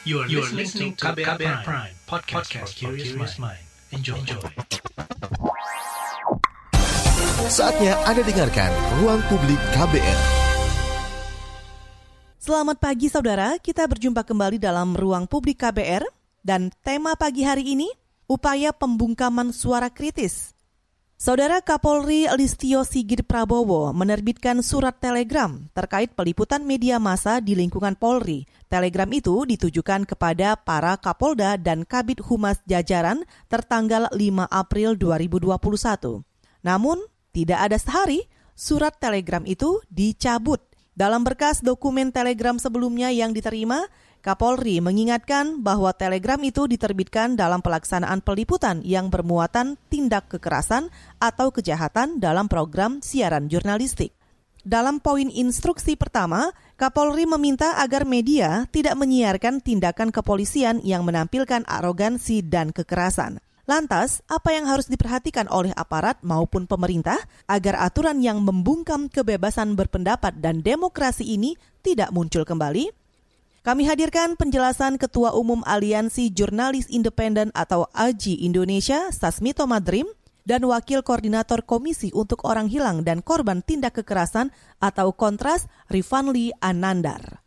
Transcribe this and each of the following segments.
You are, you are listening to KBR, KBR Prime, Prime podcast, podcast for curious mind. Enjoy. Enjoy. Saatnya Anda dengarkan Ruang Publik KBR. Selamat pagi saudara, kita berjumpa kembali dalam Ruang Publik KBR dan tema pagi hari ini, upaya pembungkaman suara kritis Saudara Kapolri Listio Sigit Prabowo menerbitkan surat telegram terkait peliputan media massa di lingkungan Polri. Telegram itu ditujukan kepada para Kapolda dan Kabit Humas jajaran tertanggal 5 April 2021. Namun, tidak ada sehari surat telegram itu dicabut. Dalam berkas dokumen telegram sebelumnya yang diterima, Kapolri mengingatkan bahwa telegram itu diterbitkan dalam pelaksanaan peliputan yang bermuatan tindak kekerasan atau kejahatan dalam program siaran jurnalistik. Dalam poin instruksi pertama, Kapolri meminta agar media tidak menyiarkan tindakan kepolisian yang menampilkan arogansi dan kekerasan. Lantas, apa yang harus diperhatikan oleh aparat maupun pemerintah agar aturan yang membungkam kebebasan berpendapat dan demokrasi ini tidak muncul kembali? Kami hadirkan penjelasan Ketua Umum Aliansi Jurnalis Independen atau AJI Indonesia, Sasmito Madrim, dan Wakil Koordinator Komisi untuk Orang Hilang dan Korban Tindak Kekerasan atau Kontras, Rifanli Anandar.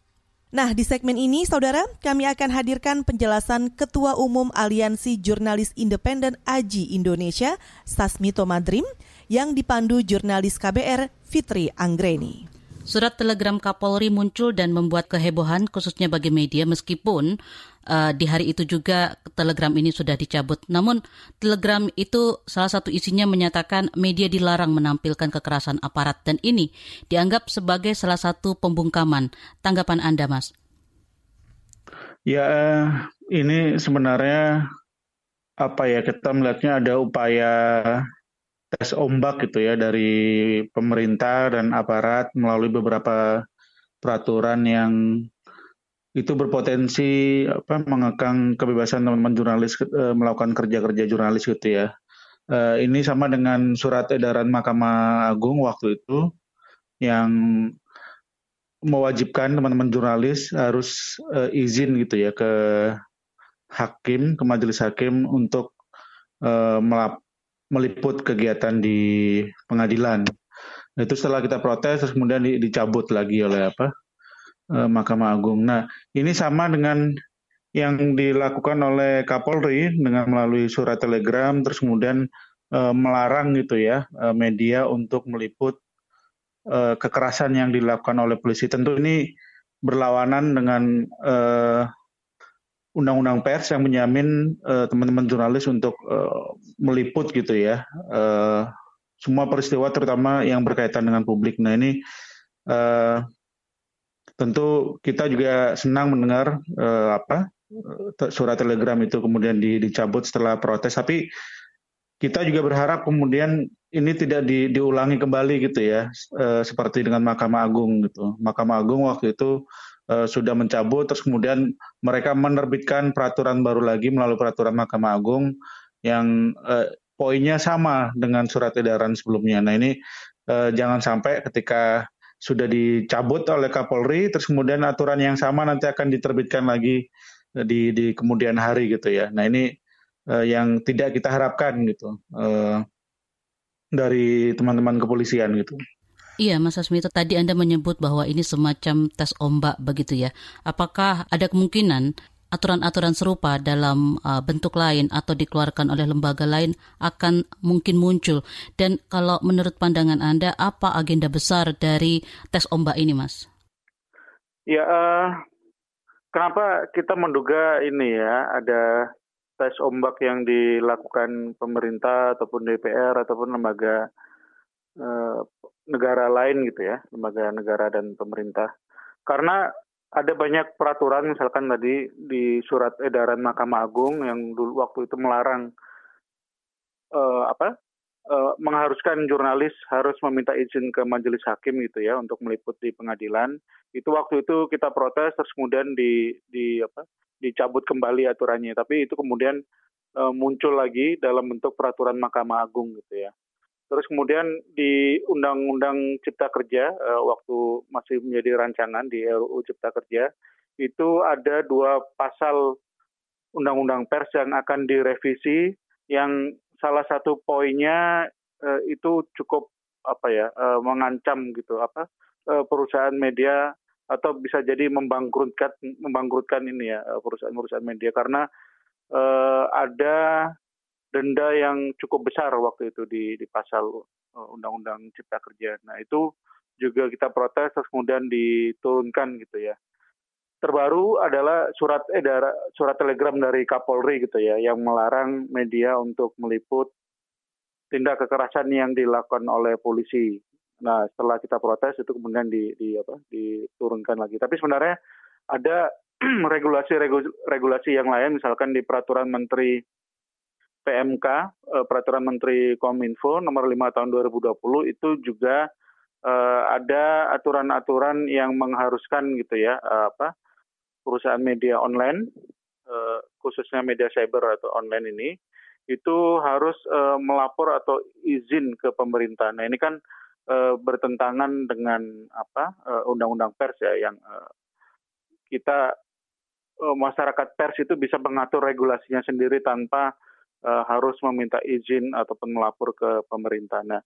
Nah, di segmen ini, saudara, kami akan hadirkan penjelasan Ketua Umum Aliansi Jurnalis Independen AJI Indonesia, Sasmito Madrim, yang dipandu jurnalis KBR Fitri Anggreni. Surat telegram Kapolri muncul dan membuat kehebohan khususnya bagi media meskipun uh, di hari itu juga telegram ini sudah dicabut. Namun telegram itu salah satu isinya menyatakan media dilarang menampilkan kekerasan aparat dan ini dianggap sebagai salah satu pembungkaman. Tanggapan Anda, Mas? Ya, ini sebenarnya apa ya kita melihatnya ada upaya tes ombak gitu ya dari pemerintah dan aparat melalui beberapa peraturan yang itu berpotensi apa mengekang kebebasan teman-teman jurnalis e, melakukan kerja-kerja jurnalis gitu ya. E, ini sama dengan surat edaran Mahkamah Agung waktu itu yang mewajibkan teman-teman jurnalis harus e, izin gitu ya ke hakim, ke majelis hakim untuk e, melap, meliput kegiatan di pengadilan. Itu setelah kita protes terus kemudian dicabut lagi oleh apa eh, Mahkamah Agung. Nah ini sama dengan yang dilakukan oleh Kapolri dengan melalui surat telegram terus kemudian eh, melarang gitu ya eh, media untuk meliput kekerasan yang dilakukan oleh polisi. Tentu ini berlawanan dengan undang-undang pers yang menjamin uh, teman-teman jurnalis untuk uh, meliput gitu ya uh, semua peristiwa terutama yang berkaitan dengan publik. Nah ini uh, tentu kita juga senang mendengar uh, apa surat telegram itu kemudian di, dicabut setelah protes, tapi kita juga berharap kemudian ini tidak di, diulangi kembali gitu ya, uh, seperti dengan Mahkamah Agung gitu. Mahkamah Agung waktu itu uh, sudah mencabut, terus kemudian mereka menerbitkan peraturan baru lagi melalui peraturan Mahkamah Agung yang uh, poinnya sama dengan surat edaran sebelumnya. Nah ini uh, jangan sampai ketika sudah dicabut oleh Kapolri, terus kemudian aturan yang sama nanti akan diterbitkan lagi di, di kemudian hari gitu ya. Nah ini uh, yang tidak kita harapkan gitu uh, dari teman-teman kepolisian gitu. Iya, Mas Asmito, tadi Anda menyebut bahwa ini semacam tes ombak begitu ya. Apakah ada kemungkinan aturan-aturan serupa dalam uh, bentuk lain atau dikeluarkan oleh lembaga lain akan mungkin muncul? Dan kalau menurut pandangan Anda, apa agenda besar dari tes ombak ini, Mas? Ya, uh, kenapa kita menduga ini ya, ada tes ombak yang dilakukan pemerintah ataupun DPR ataupun lembaga uh, negara lain gitu ya, lembaga negara dan pemerintah. Karena ada banyak peraturan misalkan tadi di surat edaran Mahkamah Agung yang dulu waktu itu melarang uh, apa uh, mengharuskan jurnalis harus meminta izin ke majelis hakim gitu ya untuk meliput di pengadilan. Itu waktu itu kita protes terus kemudian di di apa dicabut kembali aturannya. Tapi itu kemudian uh, muncul lagi dalam bentuk peraturan Mahkamah Agung gitu ya Terus kemudian di Undang-Undang Cipta Kerja uh, waktu masih menjadi rancangan di RUU Cipta Kerja itu ada dua pasal undang-undang pers yang akan direvisi yang salah satu poinnya uh, itu cukup apa ya uh, mengancam gitu apa uh, perusahaan media atau bisa jadi membangkrutkan membangkrutkan ini ya perusahaan-perusahaan media. Karena uh, ada denda yang cukup besar waktu itu di di pasal undang-undang cipta kerja. Nah itu juga kita protes terus kemudian diturunkan gitu ya terbaru adalah surat edaran surat telegram dari Kapolri gitu ya yang melarang media untuk meliput tindak kekerasan yang dilakukan oleh polisi. Nah, setelah kita protes itu kemudian di, di apa diturunkan lagi. Tapi sebenarnya ada regulasi regulasi yang lain misalkan di peraturan menteri PMK, eh, peraturan menteri Kominfo nomor 5 tahun 2020 itu juga uh, ada aturan-aturan yang mengharuskan gitu ya uh, apa perusahaan media online, khususnya media cyber atau online ini, itu harus melapor atau izin ke pemerintah. Nah ini kan bertentangan dengan apa undang-undang pers ya yang kita masyarakat pers itu bisa mengatur regulasinya sendiri tanpa uh, harus meminta izin ataupun melapor ke pemerintah. Nah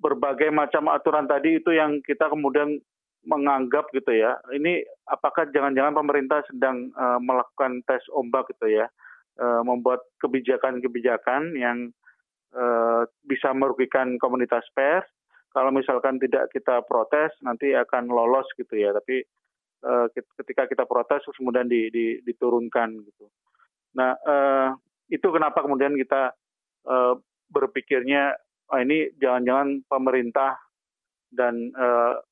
berbagai macam aturan tadi itu yang kita kemudian menganggap gitu ya ini apakah jangan-jangan pemerintah sedang uh, melakukan tes ombak gitu ya uh, membuat kebijakan-kebijakan yang uh, bisa merugikan komunitas pers kalau misalkan tidak kita protes nanti akan lolos gitu ya tapi ketika kita protes kemudian di, di, diturunkan gitu nah uh, itu kenapa kemudian kita uh, berpikirnya oh, ini jangan-jangan pemerintah dan uh,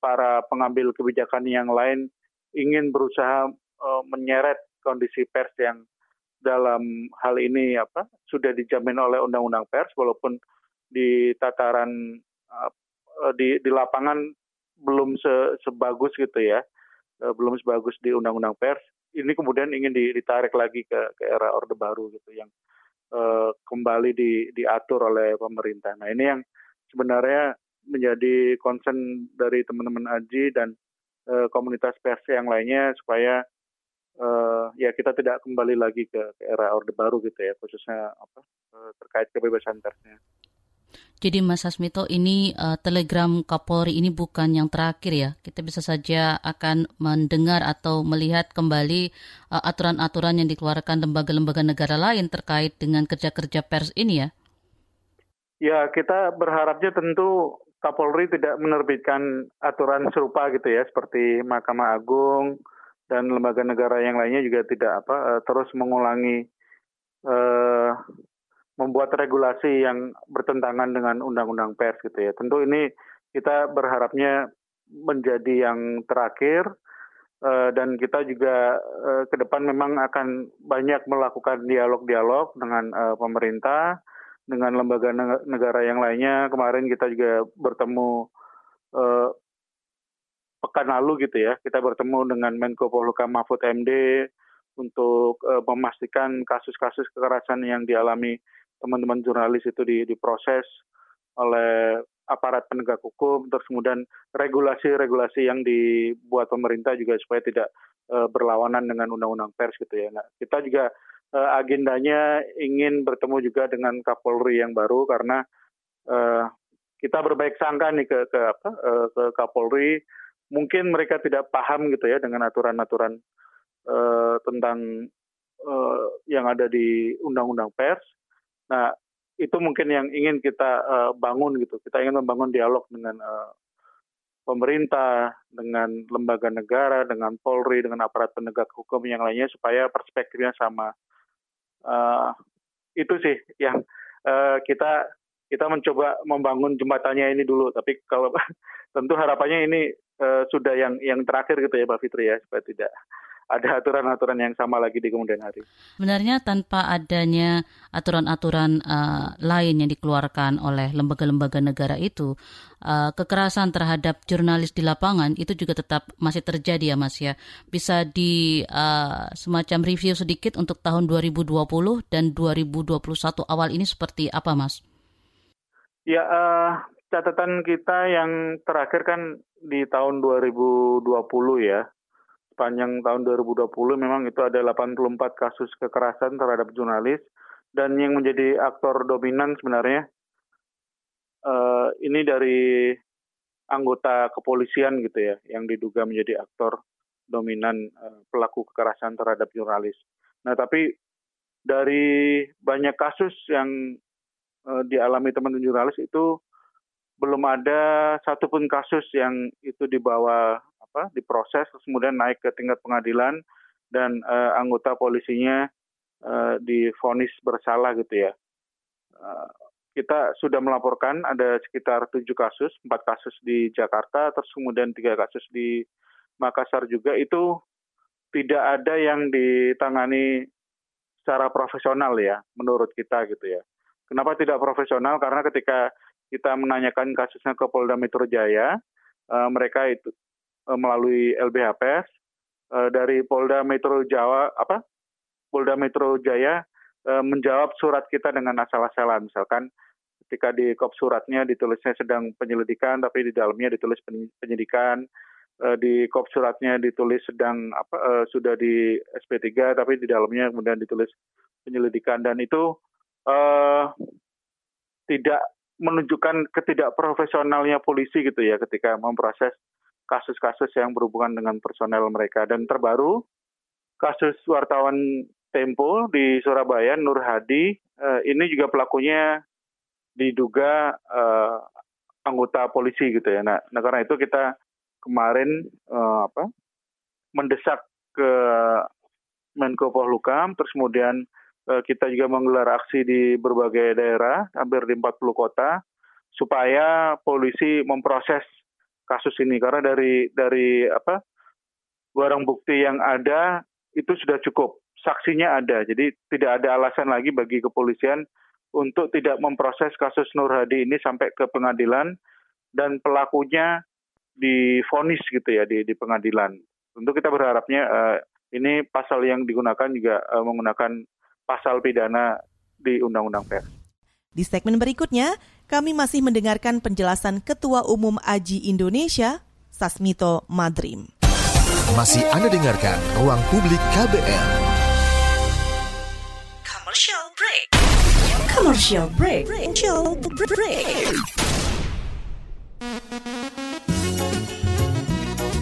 para pengambil kebijakan yang lain ingin berusaha uh, menyeret kondisi pers yang dalam hal ini apa sudah dijamin oleh undang-undang pers walaupun di tataran di di lapangan belum se, sebagus gitu ya belum sebagus di undang-undang pers ini kemudian ingin ditarik lagi ke, ke era orde baru gitu yang uh, kembali di, diatur oleh pemerintah. Nah ini yang sebenarnya menjadi concern dari teman-teman Aji dan uh, komunitas pers yang lainnya supaya uh, ya kita tidak kembali lagi ke, ke era orde baru gitu ya khususnya apa uh, terkait kebebasan persnya. Jadi Mas Asmito ini uh, telegram Kapolri ini bukan yang terakhir ya. Kita bisa saja akan mendengar atau melihat kembali aturan aturan-aturan yang dikeluarkan lembaga-lembaga negara lain terkait dengan kerja-kerja pers ini ya. Ya, kita berharapnya tentu Kapolri tidak menerbitkan aturan serupa gitu ya, seperti Mahkamah Agung dan lembaga negara yang lainnya juga tidak apa uh, terus mengulangi uh, membuat regulasi yang bertentangan dengan undang-undang pers gitu ya. Tentu ini kita berharapnya menjadi yang terakhir uh, dan kita juga uh, ke depan memang akan banyak melakukan dialog-dialog dengan uh, pemerintah, dengan lembaga negara yang lainnya. Kemarin kita juga bertemu pekan lalu gitu ya. Kita bertemu dengan Menko Polhukam Mahfud MD untuk memastikan kasus-kasus kekerasan yang dialami teman-teman jurnalis itu diproses oleh aparat penegak hukum, terus kemudian regulasi-regulasi yang dibuat pemerintah juga supaya tidak uh, berlawanan dengan undang-undang pers gitu ya. Nah, kita juga uh, agendanya ingin bertemu juga dengan Kapolri yang baru karena uh, kita berbaik sangka nih ke ke apa ke Kapolri, mungkin mereka tidak paham gitu ya dengan aturan-aturan tentang yang ada di undang-undang pers Nah, itu mungkin yang ingin kita uh, bangun gitu. Kita ingin membangun dialog dengan uh, pemerintah, dengan lembaga negara, dengan Polri, dengan aparat penegak hukum yang lainnya supaya perspektifnya sama. Uh, itu sih yang uh, kita kita mencoba membangun jembatannya ini dulu. Tapi kalau tentu harapannya ini uh, sudah yang yang terakhir gitu ya, Pak Fitri ya, supaya tidak ada aturan-aturan yang sama lagi di kemudian hari. Sebenarnya tanpa adanya aturan-aturan uh, lain yang dikeluarkan oleh lembaga-lembaga negara itu, uh, kekerasan terhadap jurnalis di lapangan itu juga tetap masih terjadi ya Mas ya. Bisa di uh, semacam review sedikit untuk tahun 2020 dan 2021 awal ini seperti apa Mas? Ya, uh, catatan kita yang terakhir kan di tahun 2020 ya sepanjang tahun 2020 memang itu ada 84 kasus kekerasan terhadap jurnalis dan yang menjadi aktor dominan sebenarnya uh, ini dari anggota kepolisian gitu ya yang diduga menjadi aktor dominan uh, pelaku kekerasan terhadap jurnalis. Nah, tapi dari banyak kasus yang uh, dialami teman-teman jurnalis itu belum ada satupun kasus yang itu dibawa apa diproses kemudian naik ke tingkat pengadilan dan uh, anggota polisinya uh, difonis bersalah gitu ya. Uh, kita sudah melaporkan ada sekitar tujuh kasus, empat kasus di Jakarta, terus kemudian tiga kasus di Makassar juga itu tidak ada yang ditangani secara profesional ya, menurut kita gitu ya. Kenapa tidak profesional? Karena ketika kita menanyakan kasusnya ke Polda Metro Jaya, uh, mereka itu melalui LBHPS uh, dari Polda Metro Jawa apa? Polda Metro Jaya uh, menjawab surat kita dengan asal-asalan, misalkan ketika di kop suratnya ditulisnya sedang penyelidikan, tapi di dalamnya ditulis penyidikan, di kop suratnya ditulis sedang apa sudah di SP3 tapi di dalamnya kemudian ditulis penyelidikan. Dan itu uh, tidak menunjukkan ketidakprofesionalnya polisi gitu ya ketika memproses kasus-kasus yang berhubungan dengan personel mereka. Dan terbaru kasus wartawan Tempo di Surabaya Nur Hadi eh, ini juga pelakunya diduga eh, anggota polisi gitu ya. Nah, nah karena itu kita kemarin eh, apa mendesak ke Menko Polhukam terus kemudian Eh, kita juga menggelar aksi di berbagai daerah, hampir di 40 kota, supaya polisi memproses kasus ini. Karena dari dari apa barang bukti yang ada itu sudah cukup. Saksinya ada. Jadi tidak ada alasan lagi bagi kepolisian untuk tidak memproses kasus Nur Hadi ini sampai ke pengadilan dan pelakunya difonis gitu ya di, di pengadilan. Tentu kita berharapnya uh, ini pasal yang digunakan juga uh, menggunakan pasal pidana di Undang-Undang Pers. Di segmen berikutnya, kami masih mendengarkan penjelasan Ketua Umum Aji Indonesia, Sasmito Madrim. Masih Anda dengarkan Ruang Publik KBR. Commercial break. Commercial break. Commercial break.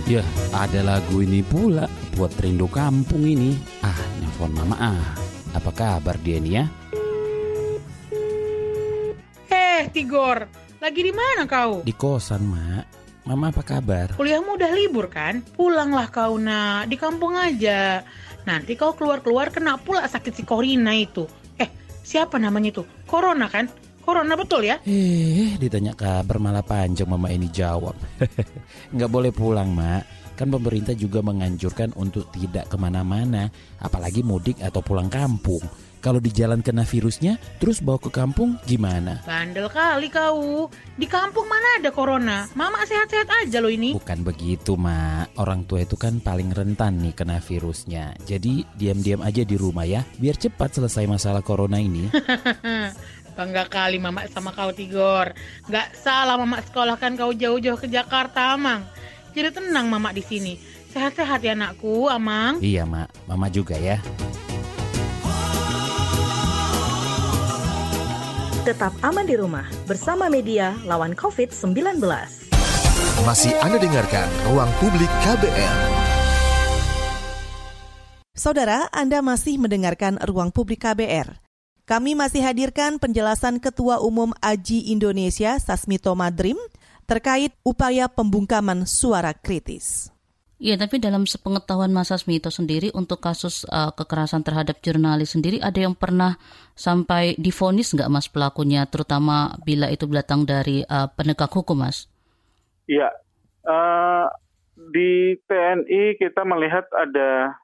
Ya, ada lagu ini pula buat rindu kampung ini. Ah, nelfon mama ah. Apa kabar dia nih ya? Tigor, lagi di mana kau? Di kosan, Mak. Mama apa kabar? Kuliahmu udah libur kan? Pulanglah kau, nak. Di kampung aja. Nanti kau keluar-keluar kena pula sakit si Corina itu. Eh, siapa namanya itu? Corona kan? Corona betul ya? Eh, ditanya kabar malah panjang mama ini jawab. Nggak boleh pulang, Mak Kan pemerintah juga menganjurkan untuk tidak ke mana-mana, apalagi mudik atau pulang kampung. Kalau di jalan kena virusnya, terus bawa ke kampung gimana? Bandel kali kau. Di kampung mana ada corona? Mama sehat-sehat aja loh ini. Bukan begitu, Mak. Orang tua itu kan paling rentan nih kena virusnya. Jadi diam-diam aja di rumah ya, biar cepat selesai masalah corona ini. Bangga kali Mama sama kau Tigor. Gak salah Mama sekolahkan kau jauh-jauh ke Jakarta, Amang. Jadi tenang mama di sini. Sehat-sehat ya anakku, Amang. Iya, Mak. Mama juga ya. Tetap aman di rumah bersama media lawan COVID-19. Masih Anda dengarkan Ruang Publik KBR. Saudara, Anda masih mendengarkan Ruang Publik KBR. Kami masih hadirkan penjelasan Ketua Umum Aji Indonesia Sasmito Madrim terkait upaya pembungkaman suara kritis. Iya, tapi dalam sepengetahuan Mas Asmito sendiri untuk kasus uh, kekerasan terhadap jurnalis sendiri ada yang pernah sampai difonis nggak Mas pelakunya, terutama bila itu datang dari uh, penegak hukum, Mas? Iya, uh, di TNI kita melihat ada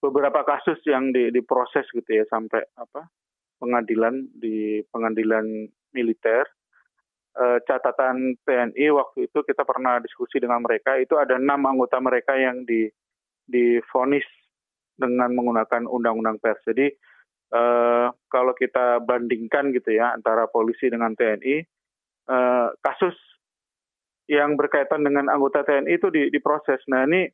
beberapa kasus yang di, diproses gitu ya sampai apa pengadilan di pengadilan militer catatan TNI waktu itu kita pernah diskusi dengan mereka itu ada enam anggota mereka yang di difonis dengan menggunakan undang-undang pers. Jadi uh, kalau kita bandingkan gitu ya antara polisi dengan TNI, eh, kasus yang berkaitan dengan anggota TNI itu di, diproses. Nah ini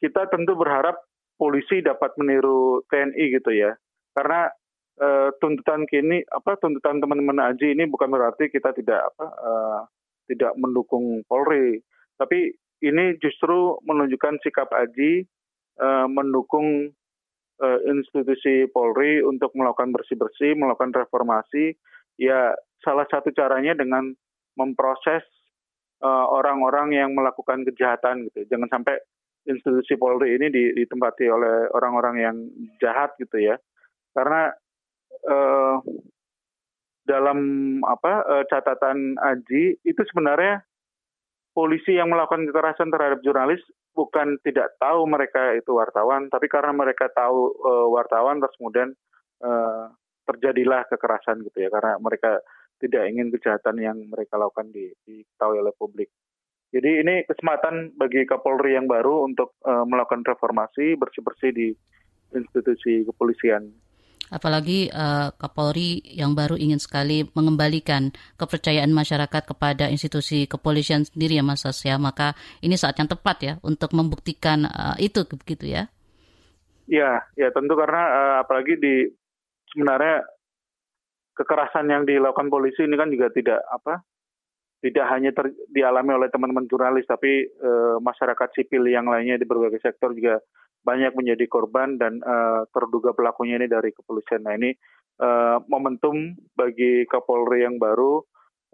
kita tentu berharap polisi dapat meniru TNI gitu ya. Karena uh, tuntutan kini apa tuntutan teman-teman Aji ini bukan berarti kita tidak apa uh, tidak mendukung Polri, tapi ini justru menunjukkan sikap Aji uh, mendukung uh, institusi Polri untuk melakukan bersih-bersih, melakukan reformasi. Ya salah satu caranya dengan memproses orang-orang uh, yang melakukan kejahatan gitu. Jangan sampai institusi Polri ini ditempati oleh orang-orang yang jahat gitu ya. Karena dalam apa uh, catatan Aji itu sebenarnya polisi yang melakukan kekerasan terhadap jurnalis bukan tidak tahu mereka itu wartawan, tapi karena mereka tahu uh, wartawan terus kemudian terjadilah kekerasan gitu ya, karena mereka tidak ingin kejahatan yang mereka lakukan di, diketahui oleh publik. Jadi ini kesempatan bagi Kapolri yang baru untuk uh, melakukan reformasi bersih-bersih di institusi kepolisian. Apalagi uh, Kapolri yang baru ingin sekali mengembalikan kepercayaan masyarakat kepada institusi kepolisian sendiri ya Mas Sas ya. Maka ini saat yang tepat ya untuk membuktikan uh, itu begitu ya. Ya, ya tentu karena uh, apalagi di sebenarnya kekerasan yang dilakukan polisi ini kan juga tidak apa tidak hanya ter, dialami oleh teman-teman jurnalis tapi uh, masyarakat sipil yang lainnya di berbagai sektor juga banyak menjadi korban dan uh, terduga pelakunya ini dari kepolisian. Nah ini uh, momentum bagi Kapolri yang baru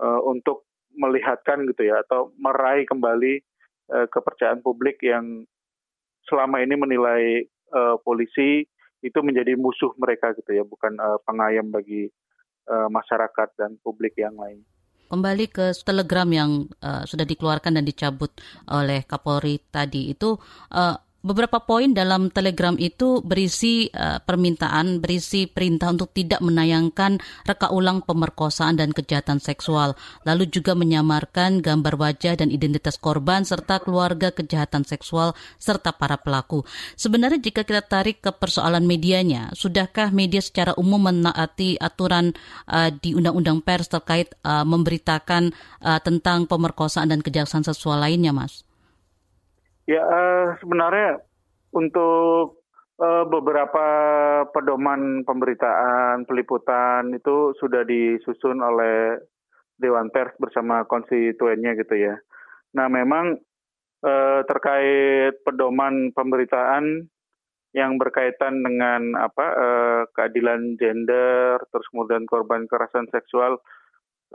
uh, untuk melihatkan gitu ya atau meraih kembali uh, kepercayaan publik yang selama ini menilai uh, polisi itu menjadi musuh mereka gitu ya, bukan uh, pengayam bagi uh, masyarakat dan publik yang lain kembali ke telegram yang uh, sudah dikeluarkan dan dicabut oleh Kapolri tadi itu uh, Beberapa poin dalam telegram itu berisi uh, permintaan, berisi perintah untuk tidak menayangkan reka ulang pemerkosaan dan kejahatan seksual, lalu juga menyamarkan gambar wajah dan identitas korban serta keluarga kejahatan seksual serta para pelaku. Sebenarnya jika kita tarik ke persoalan medianya, sudahkah media secara umum menaati aturan uh, di Undang-Undang Pers terkait uh, memberitakan uh, tentang pemerkosaan dan kejahatan seksual lainnya, Mas? Ya uh, sebenarnya untuk uh, beberapa pedoman pemberitaan peliputan itu sudah disusun oleh Dewan Pers bersama konstituennya gitu ya. Nah memang uh, terkait pedoman pemberitaan yang berkaitan dengan apa uh, keadilan gender, terus kemudian korban kekerasan seksual,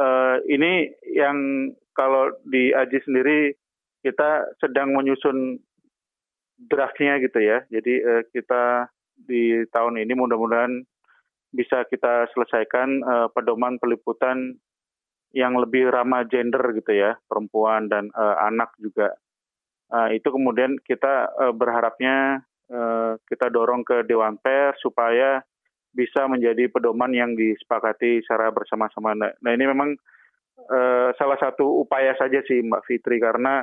uh, ini yang kalau di Aji sendiri kita sedang menyusun draftnya gitu ya. Jadi uh, kita di tahun ini mudah-mudahan bisa kita selesaikan uh, pedoman peliputan yang lebih ramah gender gitu ya, perempuan dan uh, anak juga. Uh, itu kemudian kita uh, berharapnya uh, kita dorong ke Dewan Pers supaya bisa menjadi pedoman yang disepakati secara bersama-sama. Nah ini memang uh, salah satu upaya saja sih Mbak Fitri karena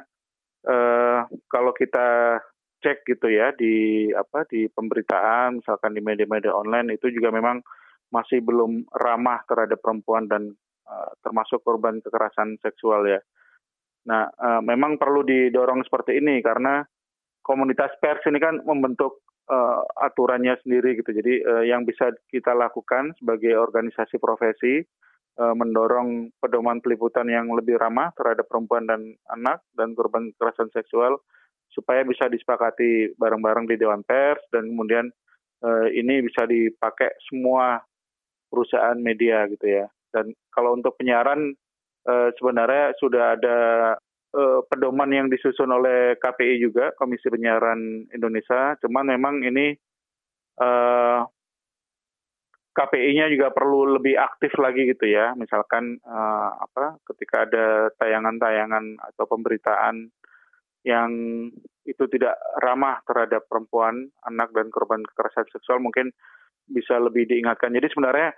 uh, kalau kita cek gitu ya di apa di pemberitaan misalkan di media-media online itu juga memang masih belum ramah terhadap perempuan dan uh, termasuk korban kekerasan seksual ya. Nah, uh, memang perlu didorong seperti ini karena komunitas pers ini kan membentuk uh, aturannya sendiri gitu. Jadi uh, yang bisa kita lakukan sebagai organisasi profesi mendorong pedoman peliputan yang lebih ramah terhadap perempuan dan anak dan korban kekerasan seksual supaya bisa disepakati bareng-bareng di Dewan Pers dan kemudian uh, ini bisa dipakai semua perusahaan media gitu ya. Dan kalau untuk penyiaran uh, sebenarnya sudah ada uh, pedoman yang disusun oleh KPI juga Komisi Penyiaran Indonesia. Cuman memang ini uh, KPI-nya juga perlu lebih aktif lagi gitu ya. Misalkan uh, apa ketika ada tayangan-tayangan atau pemberitaan yang itu tidak ramah terhadap perempuan, anak dan korban kekerasan seksual mungkin bisa lebih diingatkan. Jadi sebenarnya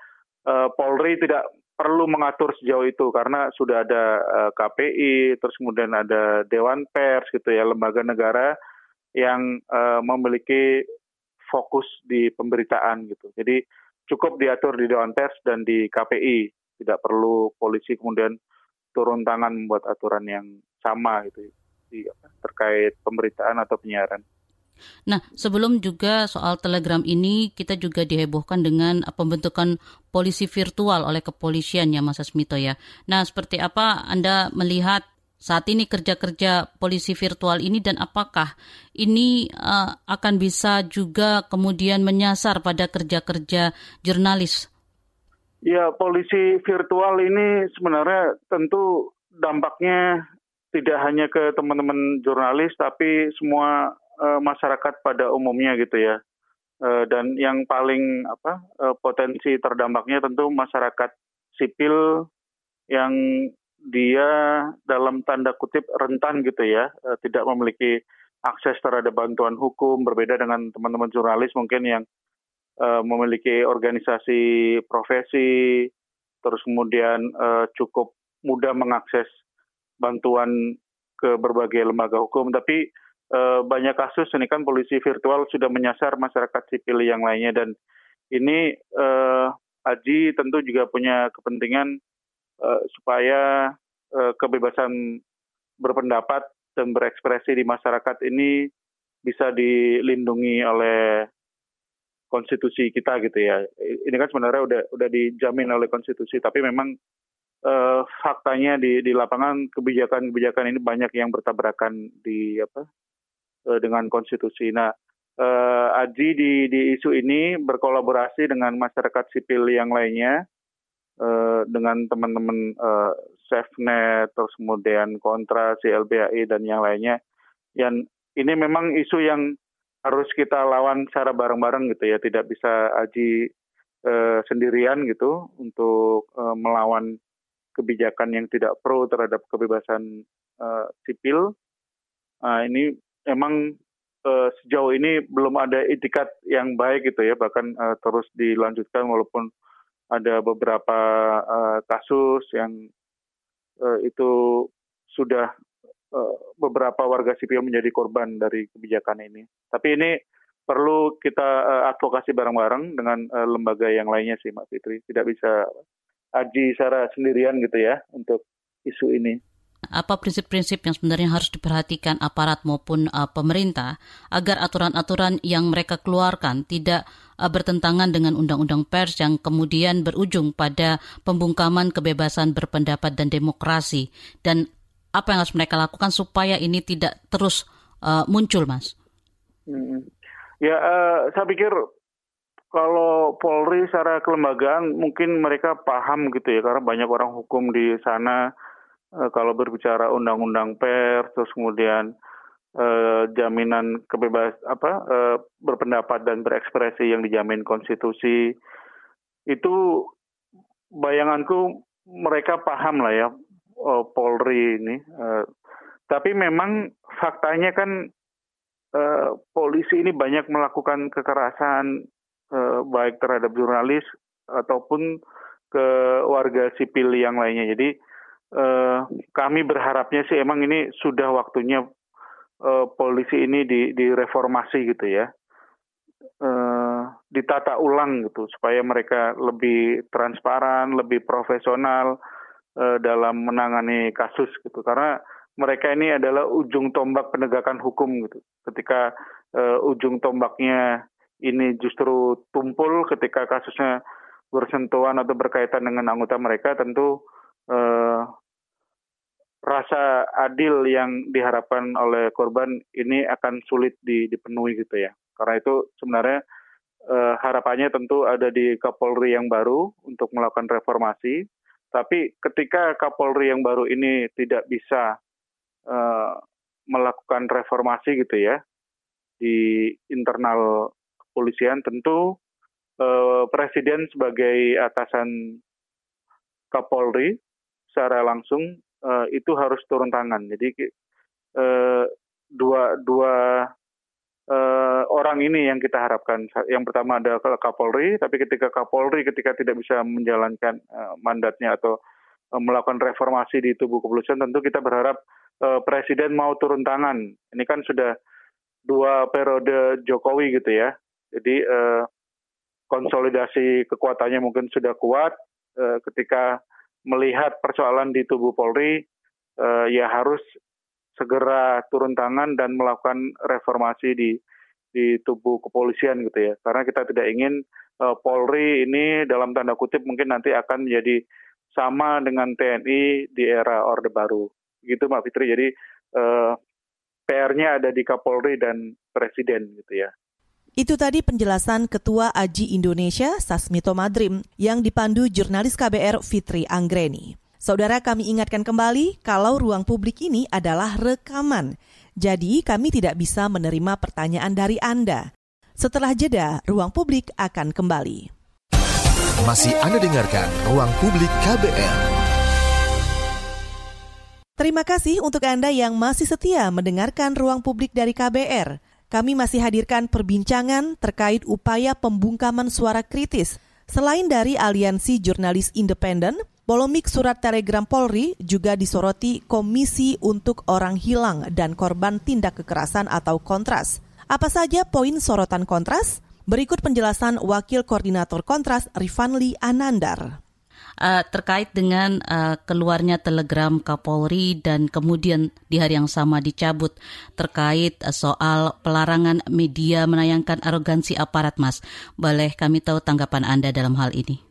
uh, Polri tidak perlu mengatur sejauh itu karena sudah ada uh, KPI, terus kemudian ada Dewan Pers gitu ya, lembaga negara yang uh, memiliki fokus di pemberitaan gitu. Jadi cukup diatur di Dewan Pers dan di KPI, tidak perlu polisi kemudian turun tangan membuat aturan yang sama gitu di, terkait pemberitaan atau penyiaran. Nah, sebelum juga soal Telegram ini, kita juga dihebohkan dengan pembentukan polisi virtual oleh kepolisian ya, Mas Asmito ya. Nah, seperti apa Anda melihat saat ini kerja-kerja polisi virtual ini dan apakah ini uh, akan bisa juga kemudian menyasar pada kerja-kerja jurnalis? Ya, polisi virtual ini sebenarnya tentu dampaknya tidak hanya ke teman-teman jurnalis tapi semua uh, masyarakat pada umumnya gitu ya. Uh, dan yang paling apa uh, potensi terdampaknya tentu masyarakat sipil yang dia dalam tanda kutip rentan gitu ya, uh, tidak memiliki akses terhadap bantuan hukum berbeda dengan teman-teman jurnalis mungkin yang uh, memiliki organisasi profesi terus kemudian uh, cukup mudah mengakses bantuan ke berbagai lembaga hukum, tapi banyak kasus ini kan polisi virtual sudah menyasar masyarakat sipil yang lainnya dan ini Aji tentu juga punya kepentingan supaya uh, kebebasan berpendapat dan berekspresi di masyarakat ini bisa dilindungi oleh konstitusi kita gitu ya. Ini kan sebenarnya udah udah dijamin oleh konstitusi, tapi memang uh, faktanya di di lapangan kebijakan-kebijakan ini banyak yang bertabrakan di apa uh, dengan konstitusi. Nah, uh, Aji di di isu ini berkolaborasi dengan masyarakat sipil yang lainnya uh, dengan teman-teman uh, SafeNet terus kemudian Kontra, CLBAI dan yang lainnya. Yang ini memang isu yang harus kita lawan secara bareng-bareng gitu ya, tidak bisa Aji uh, sendirian gitu untuk uh, melawan kebijakan yang tidak pro terhadap kebebasan uh, sipil. Uh, ini memang uh, sejauh ini belum ada itikat yang baik gitu ya, bahkan uh, terus dilanjutkan walaupun ada beberapa uh, kasus yang uh, itu sudah uh, beberapa warga sipil menjadi korban dari kebijakan ini. Tapi ini perlu kita uh, advokasi bareng-bareng dengan uh, lembaga yang lainnya sih, Mbak Fitri. Tidak bisa Aji secara sendirian gitu ya untuk isu ini. Apa prinsip-prinsip yang sebenarnya harus diperhatikan aparat maupun uh, pemerintah agar aturan-aturan yang mereka keluarkan tidak bertentangan dengan undang-undang pers yang kemudian berujung pada pembungkaman kebebasan berpendapat dan demokrasi dan apa yang harus mereka lakukan supaya ini tidak terus uh, muncul, Mas? Ya, uh, saya pikir kalau Polri secara kelembagaan mungkin mereka paham gitu ya karena banyak orang hukum di sana kalau berbicara undang-undang pers terus kemudian e, jaminan kebebas apa e, berpendapat dan berekspresi yang dijamin konstitusi itu bayanganku mereka paham lah ya e, Polri ini e, tapi memang faktanya kan e, polisi ini banyak melakukan kekerasan Eh, baik terhadap jurnalis ataupun ke warga sipil yang lainnya. Jadi eh, kami berharapnya sih emang ini sudah waktunya eh, polisi ini di, direformasi gitu ya, eh, ditata ulang gitu supaya mereka lebih transparan, lebih profesional eh, dalam menangani kasus gitu. Karena mereka ini adalah ujung tombak penegakan hukum gitu. Ketika uh, ujung tombaknya ini justru tumpul ketika kasusnya bersentuhan atau berkaitan dengan anggota mereka, tentu eh, rasa adil yang diharapkan oleh korban ini akan sulit dipenuhi gitu ya. Karena itu sebenarnya eh, harapannya tentu ada di Kapolri yang baru untuk melakukan reformasi. Tapi ketika Kapolri yang baru ini tidak bisa eh, melakukan reformasi gitu ya di internal kepolisian tentu eh, presiden sebagai atasan Kapolri secara langsung eh, itu harus turun tangan. Jadi eh, dua dua eh, orang ini yang kita harapkan. Yang pertama ada Kapolri, tapi ketika Kapolri ketika tidak bisa menjalankan eh, mandatnya atau eh, melakukan reformasi di tubuh kepolisian, tentu kita berharap eh, presiden mau turun tangan. Ini kan sudah dua periode Jokowi gitu ya. Jadi eh, konsolidasi kekuatannya mungkin sudah kuat eh, ketika melihat persoalan di tubuh Polri eh, ya harus segera turun tangan dan melakukan reformasi di di tubuh kepolisian gitu ya. Karena kita tidak ingin uh, Polri ini dalam tanda kutip mungkin nanti akan menjadi sama dengan TNI di era Orde Baru. Gitu Mbak Fitri. Jadi uh, PR-nya ada di Kapolri dan Presiden gitu ya. Itu tadi penjelasan Ketua Aji Indonesia Sasmito Madrim yang dipandu jurnalis KBR Fitri Anggreni. Saudara kami ingatkan kembali kalau ruang publik ini adalah rekaman. Jadi kami tidak bisa menerima pertanyaan dari Anda. Setelah jeda, ruang publik akan kembali. Masih Anda dengarkan Ruang Publik KBR. Terima kasih untuk Anda yang masih setia mendengarkan Ruang Publik dari KBR kami masih hadirkan perbincangan terkait upaya pembungkaman suara kritis. Selain dari Aliansi Jurnalis Independen, polemik surat telegram Polri juga disoroti Komisi untuk Orang Hilang dan Korban Tindak Kekerasan atau Kontras. Apa saja poin sorotan Kontras? Berikut penjelasan Wakil Koordinator Kontras Rifanli Anandar uh, terkait dengan uh, keluarnya telegram Kapolri dan kemudian di hari yang sama dicabut terkait uh, soal pelarangan media menayangkan arogansi aparat, Mas. Boleh kami tahu tanggapan Anda dalam hal ini?